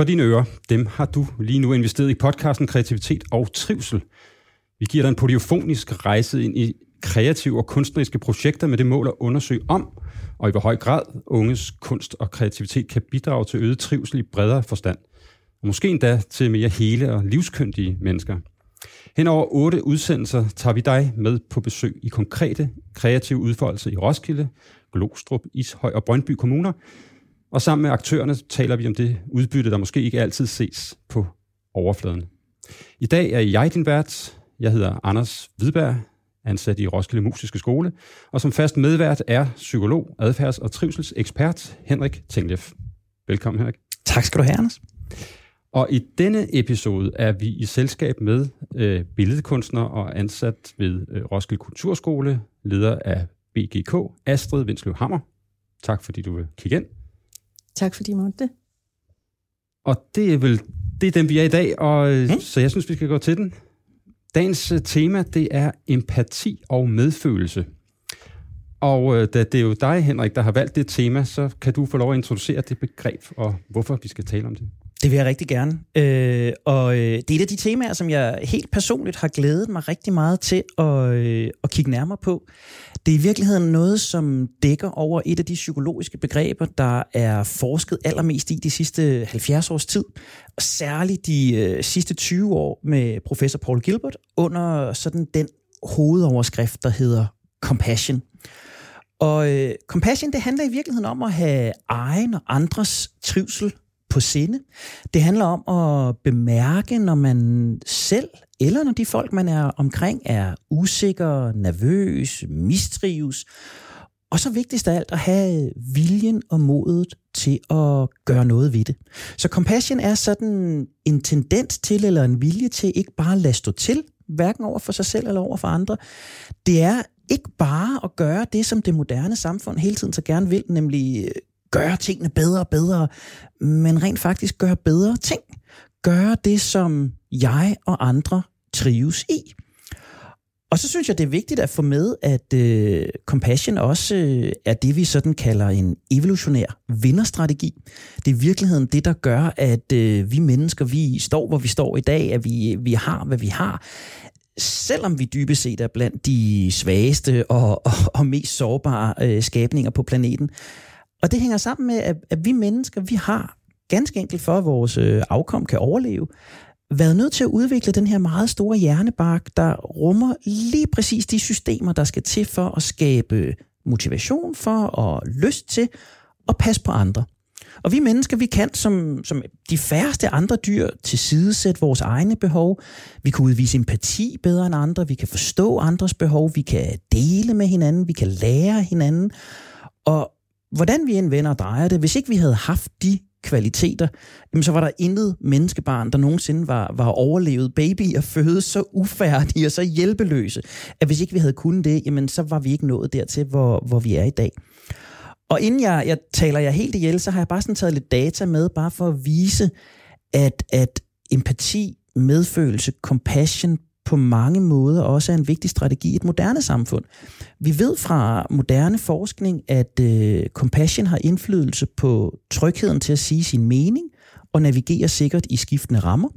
for dine ører. Dem har du lige nu investeret i podcasten Kreativitet og Trivsel. Vi giver dig en polyfonisk rejse ind i kreative og kunstneriske projekter med det mål at undersøge om, og i hvor høj grad unges kunst og kreativitet kan bidrage til øget trivsel i bredere forstand. Og måske endda til mere hele og livskyndige mennesker. Hen over otte udsendelser tager vi dig med på besøg i konkrete kreative udfoldelser i Roskilde, Glostrup, Ishøj og Brøndby Kommuner. Og sammen med aktørerne taler vi om det udbytte, der måske ikke altid ses på overfladen. I dag er jeg din vært. Jeg hedder Anders Hvidberg, ansat i Roskilde Musiske Skole, og som fast medvært er psykolog, adfærds- og trivselsekspert Henrik Tinglef. Velkommen, Henrik. Tak skal du have, Anders. Og i denne episode er vi i selskab med øh, billedkunstner og ansat ved øh, Roskilde Kulturskole, leder af BGK, Astrid Vindslev Hammer. Tak fordi du vil kigge ind. Tak fordi I måtte det. Og det er vel det er dem, vi er i dag, og mm. så jeg synes, vi skal gå til den. Dagens øh, tema, det er empati og medfølelse. Og øh, da det er jo dig, Henrik, der har valgt det tema, så kan du få lov at introducere det begreb, og hvorfor vi skal tale om det. Det vil jeg rigtig gerne. Øh, og øh, det er et af de temaer, som jeg helt personligt har glædet mig rigtig meget til at, øh, at kigge nærmere på. Det er i virkeligheden noget, som dækker over et af de psykologiske begreber, der er forsket allermest i de sidste 70 års tid. Og særligt de øh, sidste 20 år med professor Paul Gilbert under sådan den hovedoverskrift, der hedder compassion. Og øh, compassion, det handler i virkeligheden om at have egen og andres trivsel på sinde. Det handler om at bemærke, når man selv eller når de folk, man er omkring, er usikker, nervøs, mistrives. Og så vigtigst af alt at have viljen og modet til at gøre noget ved det. Så compassion er sådan en tendens til, eller en vilje til ikke bare at lade stå til, hverken over for sig selv eller over for andre. Det er ikke bare at gøre det, som det moderne samfund hele tiden så gerne vil, nemlig gøre tingene bedre og bedre, men rent faktisk gøre bedre ting. Gøre det, som jeg og andre trives i. Og så synes jeg, det er vigtigt at få med, at øh, compassion også øh, er det, vi sådan kalder en evolutionær vinderstrategi. Det er i virkeligheden det, der gør, at øh, vi mennesker, vi står, hvor vi står i dag, at vi, vi har, hvad vi har. Selvom vi dybest set er blandt de svageste og, og, og mest sårbare øh, skabninger på planeten, og det hænger sammen med, at, at vi mennesker, vi har ganske enkelt for, at vores øh, afkom kan overleve, været nødt til at udvikle den her meget store hjernebark, der rummer lige præcis de systemer, der skal til for at skabe motivation for og lyst til at passe på andre. Og vi mennesker, vi kan som, som de færreste andre dyr tilsidesætte vores egne behov. Vi kan udvise empati bedre end andre, vi kan forstå andres behov, vi kan dele med hinanden, vi kan lære hinanden. Og hvordan vi end vender og drejer det, hvis ikke vi havde haft de kvaliteter, jamen så var der intet menneskebarn, der nogensinde var, var overlevet baby og fødes så ufærdige og så hjælpeløse, at hvis ikke vi havde kunnet det, jamen så var vi ikke nået dertil, hvor, hvor vi er i dag. Og inden jeg, jeg taler jer helt ihjel, så har jeg bare sådan taget lidt data med, bare for at vise, at, at empati, medfølelse, compassion på mange måder også er en vigtig strategi i et moderne samfund. Vi ved fra moderne forskning, at øh, compassion har indflydelse på trygheden til at sige sin mening og navigere sikkert i skiftende rammer,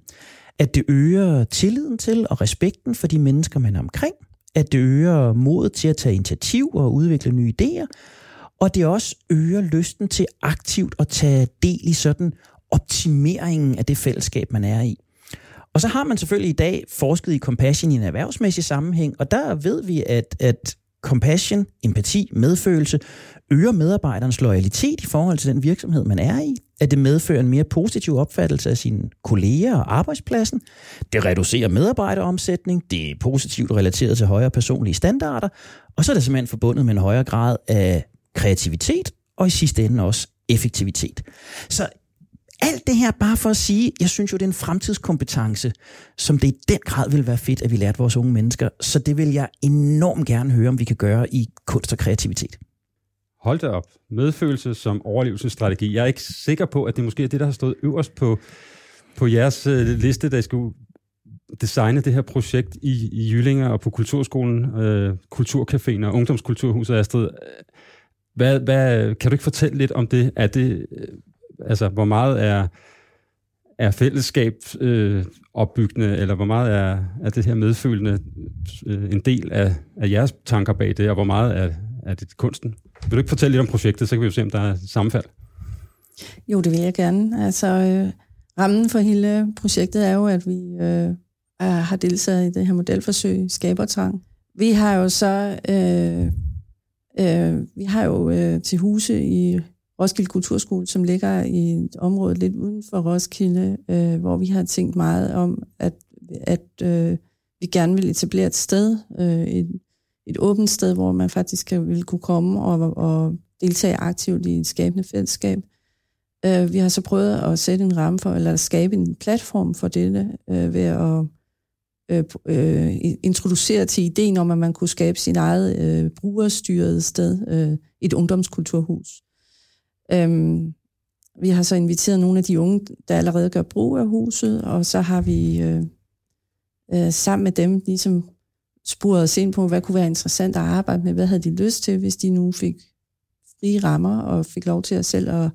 at det øger tilliden til og respekten for de mennesker, man er omkring, at det øger modet til at tage initiativ og udvikle nye idéer, og det også øger lysten til aktivt at tage del i sådan optimeringen af det fællesskab, man er i. Og så har man selvfølgelig i dag forsket i compassion i en erhvervsmæssig sammenhæng, og der ved vi, at, at compassion, empati, medfølelse, øger medarbejderens loyalitet i forhold til den virksomhed, man er i, at det medfører en mere positiv opfattelse af sine kolleger og arbejdspladsen, det reducerer medarbejderomsætning, det er positivt relateret til højere personlige standarder, og så er det simpelthen forbundet med en højere grad af kreativitet, og i sidste ende også effektivitet. Så alt det her bare for at sige, jeg synes jo, det er en fremtidskompetence, som det i den grad vil være fedt, at vi lærte vores unge mennesker. Så det vil jeg enormt gerne høre, om vi kan gøre i kunst og kreativitet. Hold da op. Medfølelse som overlevelsesstrategi. Jeg er ikke sikker på, at det måske er det, der har stået øverst på, på jeres øh, liste, liste, der skulle designe det her projekt i, i Jyllinger og på Kulturskolen, øh, Kulturcaféen og Ungdomskulturhuset Astrid. Hvad, hvad, kan du ikke fortælle lidt om det? Er det øh, altså, hvor meget er er fællesskab øh, opbyggende, eller hvor meget er, er det her medfølende øh, en del af, af jeres tanker bag det, og hvor meget er, er det kunsten? Vil du ikke fortælle lidt om projektet, så kan vi jo se, om der er sammenfald? Jo, det vil jeg gerne. Altså, øh, rammen for hele projektet er jo, at vi øh, er, har deltaget i det her modelforsøg, Skabertrang. Vi har jo så øh, øh, vi har jo øh, til huse i Roskilde Kulturskole, som ligger i et område lidt uden for Roskilde, øh, hvor vi har tænkt meget om, at, at øh, vi gerne vil etablere et sted, øh, et, et åbent sted, hvor man faktisk vil kunne komme og, og deltage aktivt i et skabende fællesskab. Øh, vi har så prøvet at sætte en ramme for, eller skabe en platform for dette, øh, ved at øh, øh, introducere til ideen om, at man kunne skabe sin eget øh, brugerstyret sted, øh, et ungdomskulturhus. Øhm, vi har så inviteret nogle af de unge, der allerede gør brug af huset, og så har vi øh, øh, sammen med dem ligesom spurgt os ind på, hvad kunne være interessant at arbejde med, hvad havde de lyst til, hvis de nu fik frie rammer og fik lov til at selv at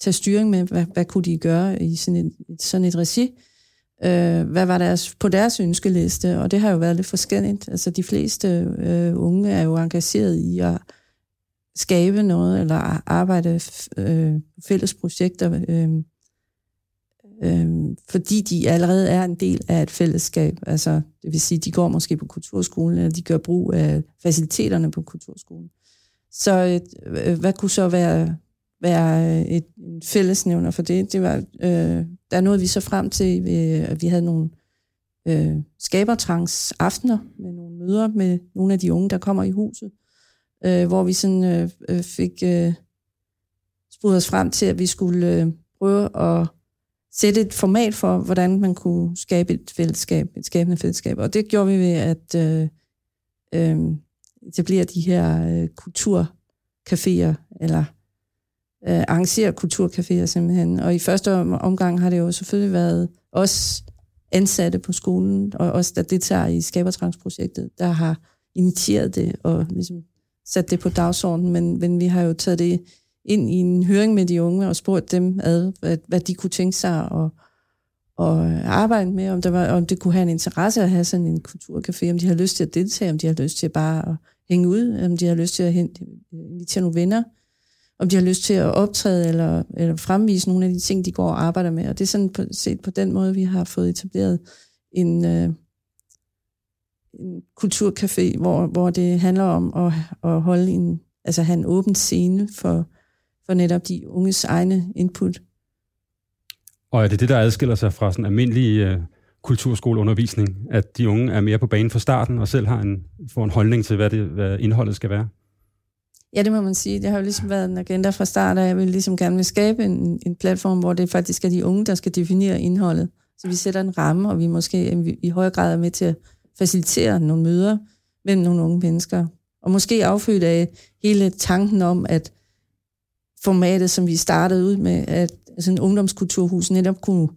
tage styring med, hvad, hvad kunne de gøre i sådan et, sådan et regi. Øh, hvad var deres, på deres ønskeliste, og det har jo været lidt forskelligt. Altså de fleste øh, unge er jo engageret i at skabe noget, eller arbejde øh, fælles projekter, øh, øh, fordi de allerede er en del af et fællesskab. Altså, det vil sige, de går måske på kulturskolen, eller de gør brug af faciliteterne på kulturskolen. Så øh, hvad kunne så være, være et, en fællesnævner for det? Det var, øh, der nåede vi så frem til, øh, at vi havde nogle øh, skabertrangs aftener med nogle møder med nogle af de unge, der kommer i huset, øh, hvor vi sådan øh, øh, fik øh, spurgt os frem til, at vi skulle øh, prøve at sætte et format for, hvordan man kunne skabe et fællesskab, et skabende fællesskab. Og det gjorde vi ved at øh, øh, etablere de her øh, kulturcaféer, eller øh, arrangere kulturcaféer simpelthen. Og i første omgang har det jo selvfølgelig været os ansatte på skolen, og os, der deltager i Skabertrangsprojektet, der har initieret det og ligesom sat det på dagsordenen, men, men vi har jo taget det ind i en høring med de unge og spurgt dem ad, hvad, hvad de kunne tænke sig at, at arbejde med, om, der var, om det kunne have en interesse at have sådan en kulturcafé, om de har lyst til at deltage, om de har lyst til bare at hænge ud, om de har lyst til at invitere nogle venner, om de har lyst til at optræde eller, eller fremvise nogle af de ting, de går og arbejder med. Og det er sådan på, set på den måde, vi har fået etableret en, øh, en kulturcafé, hvor, hvor det handler om at, at holde en, altså have en åben scene for, for netop de unges egne input. Og er det det, der adskiller sig fra sådan almindelig øh, kulturskoleundervisning, at de unge er mere på banen fra starten og selv har en, får en holdning til, hvad, det, hvad indholdet skal være? Ja, det må man sige. Det har jo ligesom været en agenda fra start, at jeg vil ligesom gerne vil skabe en, en platform, hvor det faktisk er de unge, der skal definere indholdet. Så vi sætter en ramme, og vi måske i højere grad er med til at facilitere nogle møder mellem nogle unge mennesker. Og måske affødt af hele tanken om, at formatet, som vi startede ud med, at altså en ungdomskulturhus netop kunne,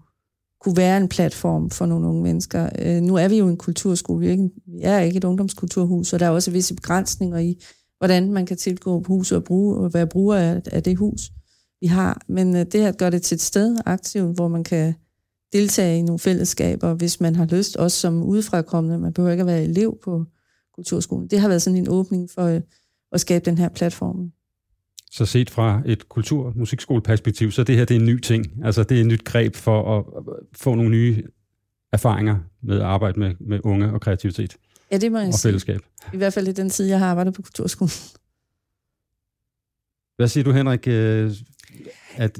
kunne være en platform for nogle unge mennesker. Øh, nu er vi jo en kulturskole, vi er, ikke, vi er ikke et ungdomskulturhus, og der er også visse begrænsninger i, hvordan man kan tilgå huset og, bruge, og være bruger af, af det hus, vi har. Men øh, det her gør det til et sted aktivt, hvor man kan deltage i nogle fællesskaber, hvis man har lyst, også som udefrakommende. Man behøver ikke at være elev på kulturskolen. Det har været sådan en åbning for øh, at skabe den her platform. Så set fra et kultur- og musikskoleperspektiv, så det her det er en ny ting. Altså det er et nyt greb for at få nogle nye erfaringer med at arbejde med, med unge og kreativitet. Ja, det må jeg og fællesskab. Sige. I hvert fald i den tid, jeg har arbejdet på kulturskolen. Hvad siger du, Henrik? Øh, at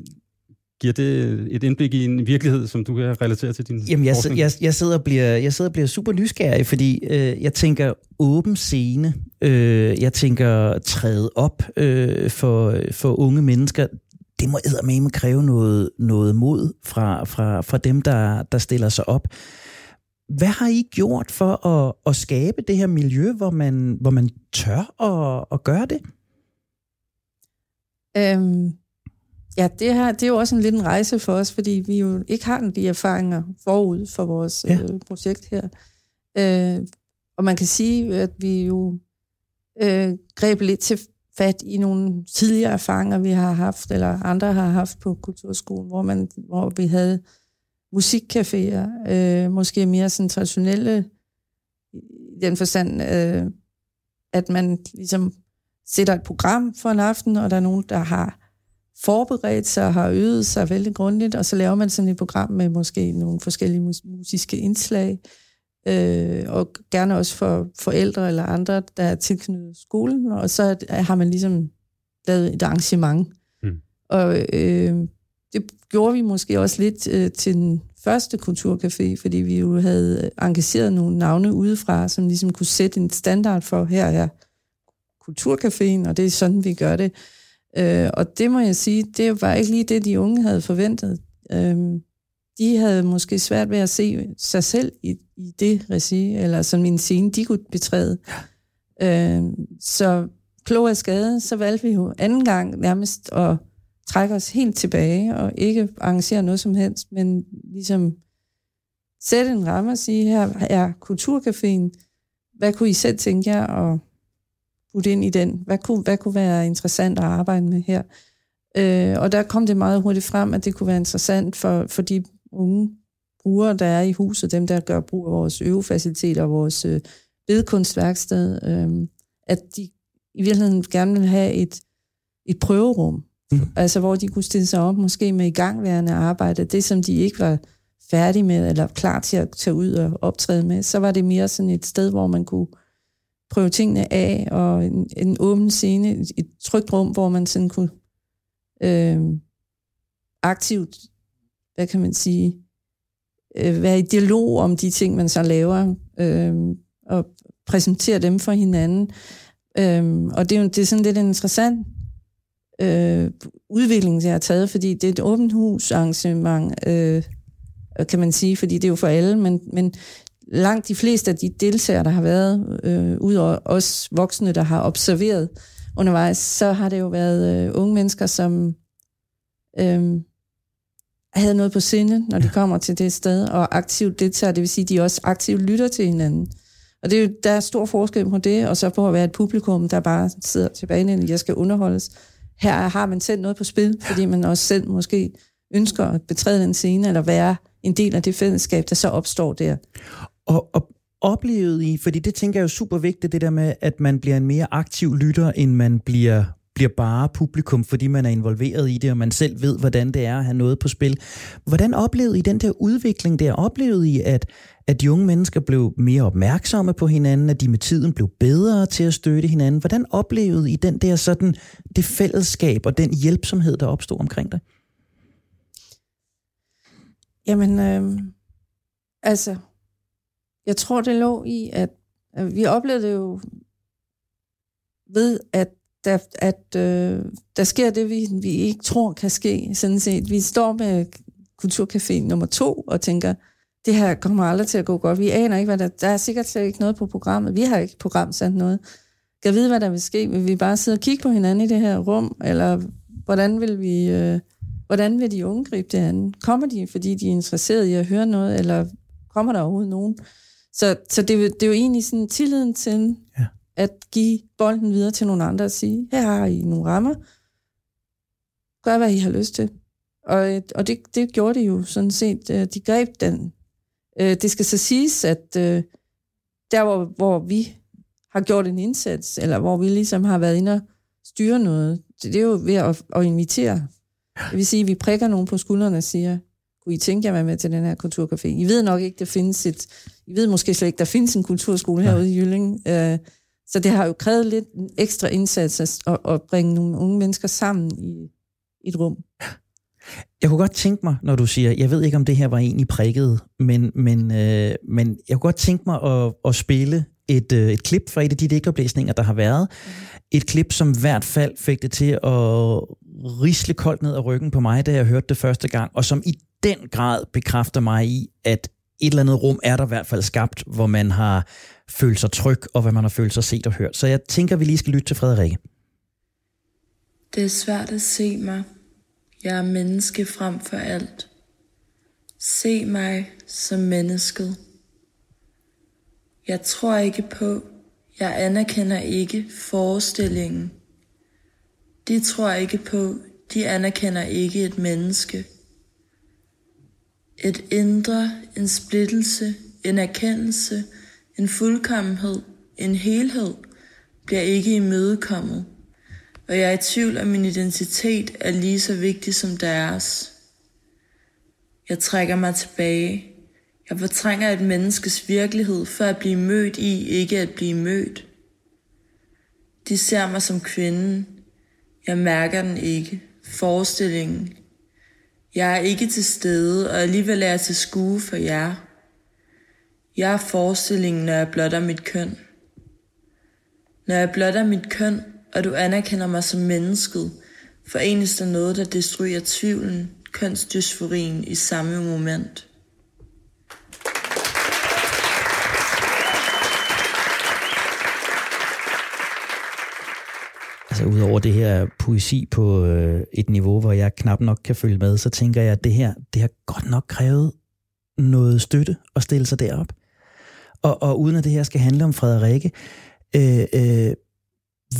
Giver det et indblik i en virkelighed, som du kan relatere til din Jamen, jeg, jeg, jeg, sidder og bliver, jeg sidder og bliver super nysgerrig, fordi øh, jeg tænker åben scene, øh, jeg tænker træde op øh, for, for unge mennesker. Det må med kræve noget, noget mod fra, fra, fra dem, der, der stiller sig op. Hvad har I gjort for at, at skabe det her miljø, hvor man, hvor man tør at, at gøre det? Øhm, ja, det, her, det er jo også en lidt en rejse for os, fordi vi jo ikke har de erfaringer forud for vores ja. øh, projekt her. Øh, og man kan sige, at vi jo øh, greb lidt til fat i nogle tidligere erfaringer, vi har haft, eller andre har haft på kulturskolen, hvor, man, hvor vi havde musikcaféer, øh, måske mere sådan traditionelle i den forstand, øh, at man ligesom sætter et program for en aften, og der er nogen, der har forberedt sig og har øvet sig vældig grundigt, og så laver man sådan et program med måske nogle forskellige mus- musiske indslag, øh, og gerne også for forældre eller andre, der er tilknyttet skolen, og så har man ligesom lavet et arrangement. Mm. Og øh, det gjorde vi måske også lidt øh, til den første kulturcafé, fordi vi jo havde engageret nogle navne udefra, som ligesom kunne sætte en standard for, her er kulturcaféen, og det er sådan, vi gør det. Øh, og det må jeg sige, det var ikke lige det, de unge havde forventet. Øh, de havde måske svært ved at se sig selv i, i det regi, eller som en scene, de kunne betræde. Øh, så klog af skade, så valgte vi jo anden gang nærmest at trække os helt tilbage, og ikke arrangere noget som helst, men ligesom sætte en ramme og sige, her er Kulturcaféen, hvad kunne I selv tænke jer at putte ind i den? Hvad kunne, hvad kunne være interessant at arbejde med her? Øh, og der kom det meget hurtigt frem, at det kunne være interessant for, for de unge brugere, der er i huset, dem der gør brug af vores øvefaciliteter og vores øh, bedkunstværksted, øh, at de i virkeligheden gerne vil have et, et prøverum, mm. altså hvor de kunne stille sig op måske med igangværende arbejde, det som de ikke var færdige med, eller klar til at tage ud og optræde med, så var det mere sådan et sted, hvor man kunne prøve tingene af, og en, en åben scene, et, et trygt rum, hvor man sådan kunne øh, aktivt, hvad kan man sige, øh, være i dialog om de ting, man så laver, øh, og præsentere dem for hinanden. Øh, og det er jo det er sådan lidt interessant øh, udvikling, jeg har taget, fordi det er et åbent hus arrangement, øh, kan man sige, fordi det er jo for alle, men, men langt de fleste af de deltagere, der har været, øh, ud over os voksne, der har observeret undervejs, så har det jo været øh, unge mennesker, som øh, havde noget på sinde, når de kommer til det sted, og aktivt deltager, det vil sige, at de også aktivt lytter til hinanden. Og det er jo, der er stor forskel på det, og så på at være et publikum, der bare sidder tilbage, og jeg skal underholdes. Her har man selv noget på spil, fordi man også selv måske ønsker at betræde den scene, eller være en del af det fællesskab, der så opstår der. Og, og oplevet I, fordi det tænker jeg er jo super vigtigt, det der med, at man bliver en mere aktiv lytter, end man bliver bliver bare publikum, fordi man er involveret i det, og man selv ved, hvordan det er at have noget på spil. Hvordan oplevede I den der udvikling der? Oplevede I, at, at de unge mennesker blev mere opmærksomme på hinanden, at de med tiden blev bedre til at støtte hinanden? Hvordan oplevede I den der sådan, det fællesskab og den hjælpsomhed, der opstod omkring dig? Jamen, øh, altså, jeg tror, det lå i, at, at vi oplevede det jo ved, at der, at øh, der sker det, vi, vi ikke tror kan ske, sådan set. Vi står med Kulturcafé nummer to og tænker, det her kommer aldrig til at gå godt. Vi aner ikke, hvad der... Der er sikkert slet ikke noget på programmet. Vi har ikke programsat noget. Kan vide, hvad der vil ske? Vil vi bare sidde og kigge på hinanden i det her rum? Eller hvordan vil vi... Øh, hvordan vil de unge gribe det an? Kommer de, fordi de er interesserede i at høre noget, eller kommer der overhovedet nogen? Så, så det, det er jo egentlig sådan tilliden til, ja. at give bolden videre til nogle andre og sige, her har I nogle rammer, gør hvad I har lyst til. Og, og det, det gjorde de jo sådan set. Øh, de greb den. Øh, det skal så siges, at øh, der hvor, hvor vi har gjort en indsats, eller hvor vi ligesom har været inde og styre noget, det er jo ved at, at invitere. Det vil sige, at vi prikker nogen på skuldrene og siger, kunne I tænke jer at være med til den her kulturcafé? I ved nok ikke, der findes et... I ved måske slet ikke, der findes en kulturskole herude i Jylling. Øh, så det har jo krævet lidt ekstra indsats at, at bringe nogle unge mennesker sammen i, i et rum. Jeg kunne godt tænke mig, når du siger, jeg ved ikke, om det her var egentlig prikket, men, men, øh, men jeg kunne godt tænke mig at, at spille et, øh, et klip fra et af de digtoplæsninger, der har været. Et klip, som i hvert fald fik det til at risle koldt ned ad ryggen på mig, da jeg hørte det første gang, og som i den grad bekræfter mig i, at et eller andet rum er der i hvert fald skabt, hvor man har følt sig tryg, og hvor man har følt sig set og hørt. Så jeg tænker, vi lige skal lytte til Frederikke. Det er svært at se mig. Jeg er menneske frem for alt. Se mig som mennesket. Jeg tror ikke på, jeg anerkender ikke forestillingen. De tror ikke på, de anerkender ikke et menneske. Et indre, en splittelse, en erkendelse, en fuldkommenhed, en helhed bliver ikke imødekommet, og jeg er i tvivl om min identitet er lige så vigtig som deres. Jeg trækker mig tilbage. Jeg fortrænger et menneskes virkelighed for at blive mødt i, ikke at blive mødt. De ser mig som kvinden. Jeg mærker den ikke. Forestillingen. Jeg er ikke til stede, og alligevel er jeg til skue for jer. Jeg er forestillingen, når jeg blotter mit køn. Når jeg blotter mit køn, og du anerkender mig som mennesket, forenes der noget, der destruerer tvivlen, kønsdysforien i samme moment. Altså udover det her poesi på øh, et niveau, hvor jeg knap nok kan følge med, så tænker jeg, at det her, det har godt nok krævet noget støtte at stille sig derop. Og, og uden at det her skal handle om Frederikke, øh, øh,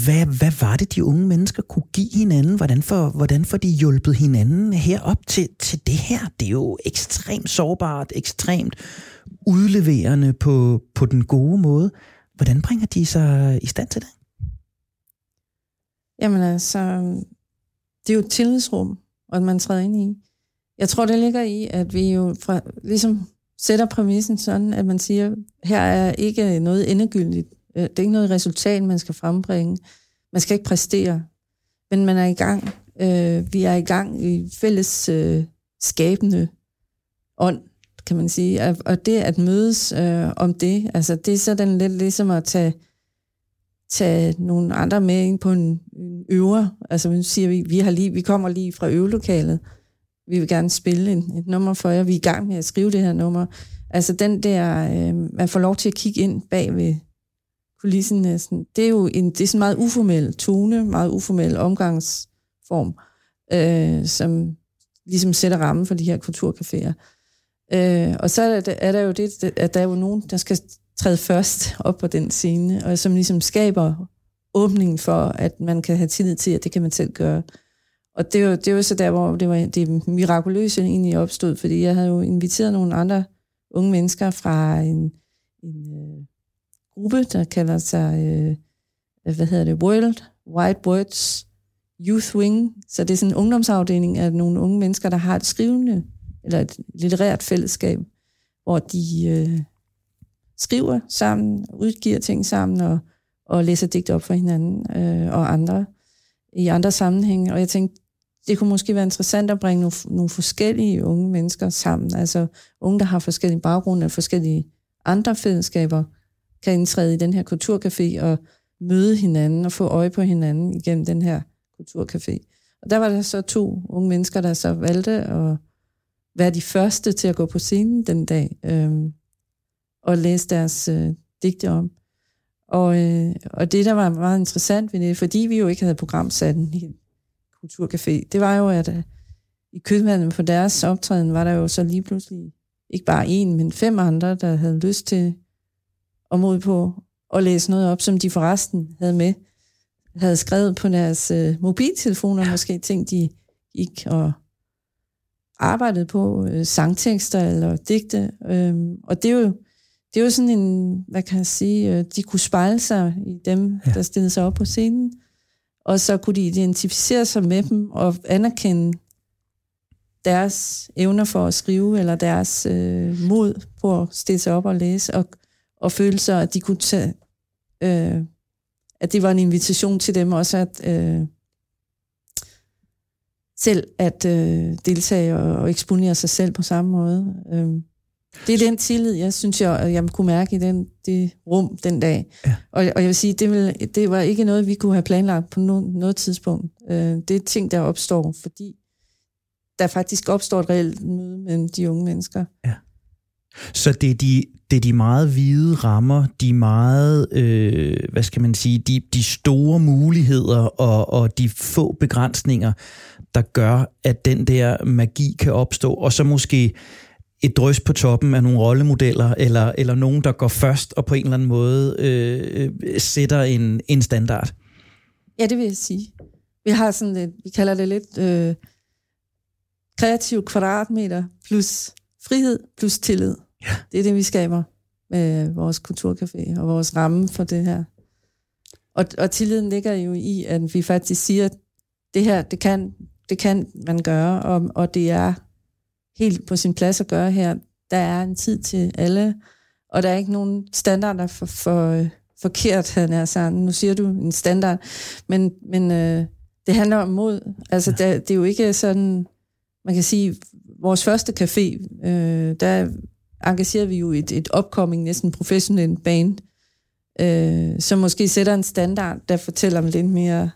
hvad, hvad var det, de unge mennesker kunne give hinanden? Hvordan får, hvordan får de hjulpet hinanden herop til, til det her? Det er jo ekstremt sårbart, ekstremt udleverende på, på den gode måde. Hvordan bringer de sig i stand til det? Jamen altså, det er jo et tillidsrum, og man træder ind i. Jeg tror, det ligger i, at vi jo fra, ligesom sætter præmissen sådan, at man siger, her er ikke noget endegyldigt. Øh, det er ikke noget resultat, man skal frembringe. Man skal ikke præstere. Men man er i gang. Øh, vi er i gang i fælles øh, skabende ånd, kan man sige. Og det at mødes øh, om det, altså det er sådan lidt ligesom at tage, tage nogle andre med ind på en, en øver. Altså nu siger, vi, vi, har lige, vi kommer lige fra øvelokalet. Vi vil gerne spille en, et nummer for jer. Vi er i gang med at skrive det her nummer. Altså den der, øh, man får lov til at kigge ind bag ved kulissen næsten. Det er jo en, det er sådan en meget uformel tone, meget uformel omgangsform, øh, som ligesom sætter rammen for de her kulturcaféer. Øh, og så er der, er der jo det, at der er jo nogen, der skal træde først op på den scene, og som ligesom skaber åbningen for, at man kan have tillid til, at det kan man selv gøre. Og det er det er så der, hvor det, var, det mirakuløse egentlig opstod, fordi jeg havde jo inviteret nogle andre unge mennesker fra en, en øh, gruppe, der kalder sig, øh, hvad hedder det, World White Words Youth Wing. Så det er sådan en ungdomsafdeling af nogle unge mennesker, der har et skrivende, eller et litterært fællesskab, hvor de øh, skriver sammen, udgiver ting sammen, og, og læser digte op for hinanden øh, og andre i andre sammenhænge. Og jeg tænkte, det kunne måske være interessant at bringe nogle, nogle forskellige unge mennesker sammen. Altså unge, der har forskellige baggrunde og forskellige andre fællesskaber, kan indtræde i den her kulturcafé og møde hinanden og få øje på hinanden igennem den her kulturcafé. Og der var der så to unge mennesker, der så valgte at være de første til at gå på scenen den dag øh, og læse deres øh, digte om. Og, øh, og det, der var meget interessant ved det, fordi vi jo ikke havde programsat en hel kulturcafé, det var jo, at øh, i kødvandet på deres optræden var der jo så lige pludselig ikke bare en, men fem andre, der havde lyst til og mod på at læse noget op, som de forresten havde med, havde skrevet på deres øh, mobiltelefoner, ja. måske ting, de gik og arbejdede på, øh, sangtekster eller digte. Øh, og det er, jo, det er jo sådan en, hvad kan jeg sige, øh, de kunne spejle sig i dem, ja. der stillede sig op på scenen, og så kunne de identificere sig med dem og anerkende deres evner for at skrive, eller deres øh, mod på at stille sig op og læse, og og føle sig, at de kunne tage, øh, at det var en invitation til dem også at øh, selv at øh, deltage og, og eksponere sig selv på samme måde. Øh, det er den tillid, jeg synes, jeg, jeg kunne mærke i den, det rum den dag. Ja. Og, og jeg vil sige, det, vil, det var ikke noget, vi kunne have planlagt på no, noget tidspunkt. Øh, det er ting, der opstår, fordi der faktisk opstår et reelt møde mellem de unge mennesker. Ja. Så det er de, det er de meget hvide rammer, de meget, øh, hvad skal man sige, de, de store muligheder og, og de få begrænsninger, der gør, at den der magi kan opstå, og så måske et drøs på toppen af nogle rollemodeller, eller, eller nogen, der går først og på en eller anden måde øh, sætter en, en standard. Ja, det vil jeg sige. Vi har sådan lidt, vi kalder det lidt øh, kreativ kvadratmeter plus frihed plus tillid. Ja. Det er det, vi skaber med vores kulturcafé og vores ramme for det her. Og, og tilliden ligger jo i, at vi faktisk siger, at det her, det kan, det kan man gøre, og, og det er helt på sin plads at gøre her. Der er en tid til alle, og der er ikke nogen standarder for, for forkert, han er sådan. Nu siger du en standard, men, men øh, det handler om mod. Altså, der, det er jo ikke sådan, man kan sige, vores første café, øh, der engagerede vi jo et, et opkomming, næsten professionelt band, øh, som måske sætter en standard, der fortæller om lidt mere,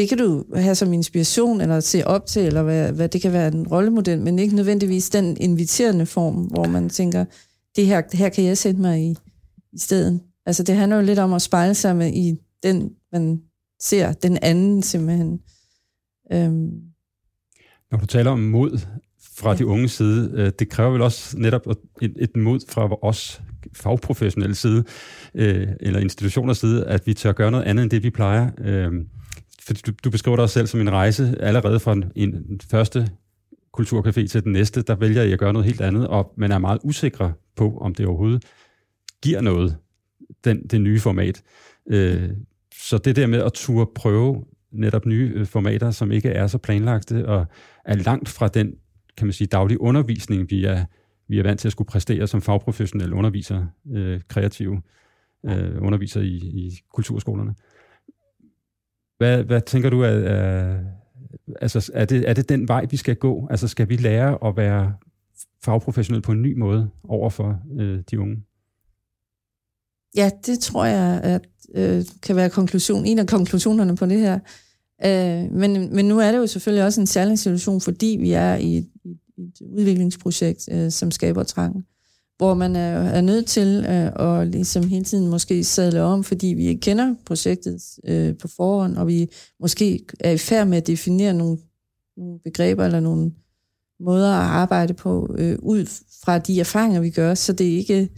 det kan du have som inspiration, eller se op til, eller hvad, hvad det kan være en rollemodel, men ikke nødvendigvis den inviterende form, hvor man tænker, det her, det her kan jeg sætte mig i, i stedet. Altså det handler jo lidt om at spejle sig med i den, man ser, den anden simpelthen. Øhm. Når du taler om mod fra ja. de unge side, øh, det kræver vel også netop et, et mod fra os fagprofessionelle side, øh, eller institutioners side, at vi tør gøre noget andet end det, vi plejer. Øh, for du, du beskriver dig selv som en rejse allerede fra en, en første kulturcafé til den næste, der vælger jeg at gøre noget helt andet, og man er meget usikker på, om det overhovedet giver noget den, det nye format. Øh, så det der med at turde prøve netop nye øh, formater, som ikke er så planlagte og er langt fra den, kan man sige, daglige undervisning, vi er, vi er vant til at skulle præstere som fagprofessionelle undervisere, øh, kreative øh, undervisere i, i kulturskolerne. Hvad, hvad tænker du, at, øh, altså, er, det, er det den vej, vi skal gå? Altså skal vi lære at være fagprofessionelle på en ny måde over for øh, de unge? Ja, det tror jeg at, øh, kan være konklusion, en af konklusionerne på det her. Øh, men, men nu er det jo selvfølgelig også en særlig situation, fordi vi er i et, et udviklingsprojekt, øh, som skaber trang, hvor man er, er nødt til øh, at ligesom hele tiden måske sadle om, fordi vi ikke kender projektet øh, på forhånd, og vi måske er i færd med at definere nogle, nogle begreber eller nogle måder at arbejde på øh, ud fra de erfaringer, vi gør, så det ikke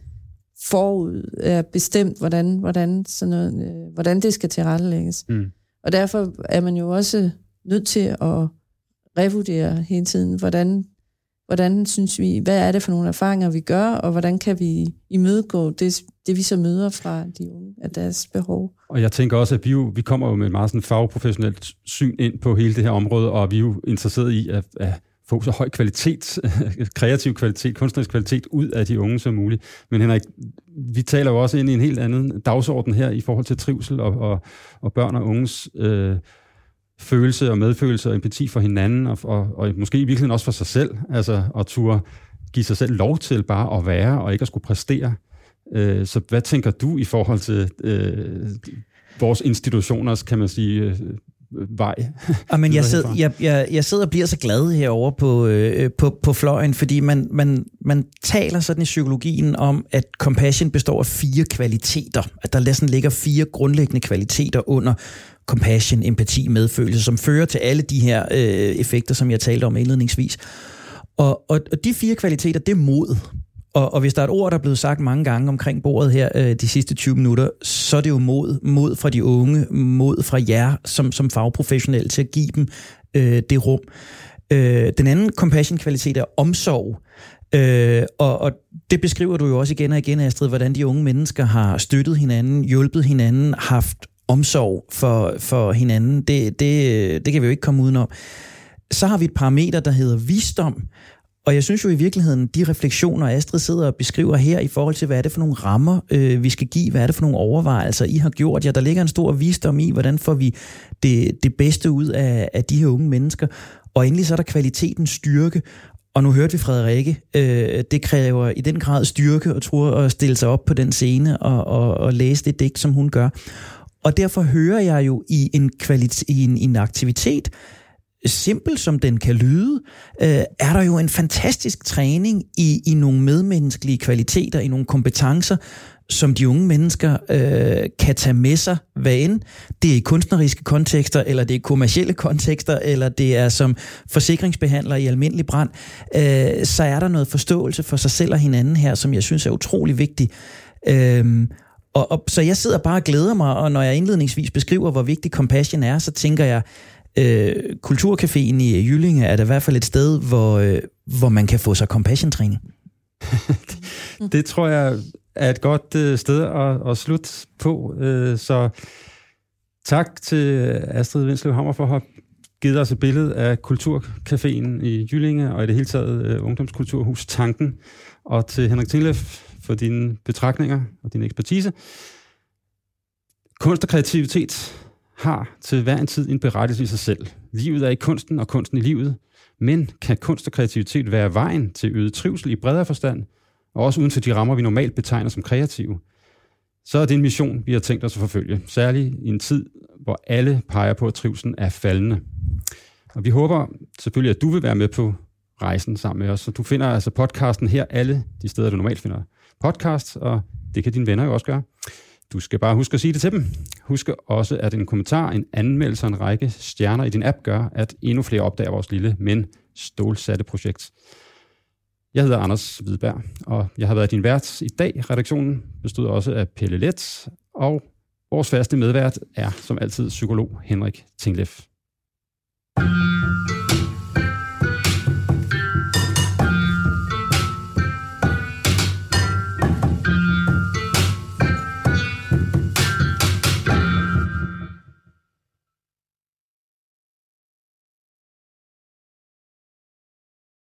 forud er bestemt, hvordan, hvordan, sådan noget, øh, hvordan det skal tilrettelægges. Mm. Og derfor er man jo også nødt til at revurdere hele tiden, hvordan, hvordan synes vi, hvad er det for nogle erfaringer, vi gør, og hvordan kan vi imødegå det, det vi så møder fra de unge, af deres behov. Og jeg tænker også, at vi, jo, vi kommer jo med et meget sådan fagprofessionelt syn ind på hele det her område, og vi er jo interesseret i at, at få så høj kvalitet, kreativ kvalitet, kunstnerisk kvalitet ud af de unge som muligt. Men Henrik, vi taler jo også ind i en helt anden dagsorden her i forhold til trivsel og, og, og børn og unges øh, følelse og medfølelse og empati for hinanden, og, og, og måske i virkeligheden også for sig selv, altså at turde give sig selv lov til bare at være og ikke at skulle præstere. Øh, så hvad tænker du i forhold til øh, vores institutioners, kan man sige, øh, vej. Og men jeg, sidder, jeg, jeg, jeg sidder og bliver så glad herover på, øh, på, på fløjen, fordi man, man, man taler sådan i psykologien om, at compassion består af fire kvaliteter. At der næsten ligger fire grundlæggende kvaliteter under compassion, empati, medfølelse, som fører til alle de her øh, effekter, som jeg talte om indledningsvis. Og, og, og de fire kvaliteter, det er mod. Og, og hvis der er et ord, der er blevet sagt mange gange omkring bordet her øh, de sidste 20 minutter, så er det jo mod. Mod fra de unge, mod fra jer som, som fagprofessionelle til at give dem øh, det rum. Øh, den anden compassion-kvalitet er omsorg. Øh, og, og det beskriver du jo også igen og igen, Astrid, hvordan de unge mennesker har støttet hinanden, hjulpet hinanden, haft omsorg for, for hinanden. Det, det, det kan vi jo ikke komme udenom. Så har vi et parameter, der hedder visdom, og jeg synes jo i virkeligheden, de refleksioner, Astrid sidder og beskriver her i forhold til, hvad er det for nogle rammer, øh, vi skal give, hvad er det for nogle overvejelser, I har gjort. Ja, der ligger en stor visdom i, hvordan får vi det, det bedste ud af, af de her unge mennesker. Og endelig så er der kvaliteten styrke, og nu hørte vi Frederikke, øh, det kræver i den grad styrke og tror at stille sig op på den scene og, og, og læse det digt, som hun gør. Og derfor hører jeg jo i en, kvalit- i en, i en aktivitet, simpel som den kan lyde, øh, er der jo en fantastisk træning i, i nogle medmenneskelige kvaliteter, i nogle kompetencer, som de unge mennesker øh, kan tage med sig, hvad end det er i kunstneriske kontekster, eller det er kommercielle kontekster, eller det er som forsikringsbehandler i almindelig brand, øh, så er der noget forståelse for sig selv og hinanden her, som jeg synes er utrolig vigtigt. Øh, og, og, så jeg sidder bare og glæder mig, og når jeg indledningsvis beskriver, hvor vigtig compassion er, så tænker jeg, øh, Kulturcaféen i Jyllinge er da i hvert fald et sted, hvor, øh, hvor man kan få sig compassion-træning. det tror jeg er et godt øh, sted at, at slutte på. Øh, så tak til Astrid Vindslev Hammer for at have givet os et billede af Kulturcaféen i Jyllinge, og i det hele taget øh, Ungdomskulturhus Tanken, og til Henrik Tinglef for dine betragtninger og din ekspertise. Kunst og kreativitet har til hver en tid en berettelse i sig selv. Livet er i kunsten, og kunsten i livet. Men kan kunst og kreativitet være vejen til øget trivsel i bredere forstand, og også uden for de rammer, vi normalt betegner som kreative? Så er det en mission, vi har tænkt os at forfølge, særligt i en tid, hvor alle peger på, at trivselen er faldende. Og vi håber selvfølgelig, at du vil være med på rejsen sammen med os. Så du finder altså podcasten her alle de steder, du normalt finder podcast, og det kan dine venner jo også gøre. Du skal bare huske at sige det til dem. Husk også, at en kommentar, en anmeldelse og en række stjerner i din app gør, at endnu flere opdager vores lille, men stålsatte projekt. Jeg hedder Anders Hvidberg, og jeg har været din vært i dag. Redaktionen bestod også af Pelle Let, og vores faste medvært er som altid psykolog Henrik Tinglef.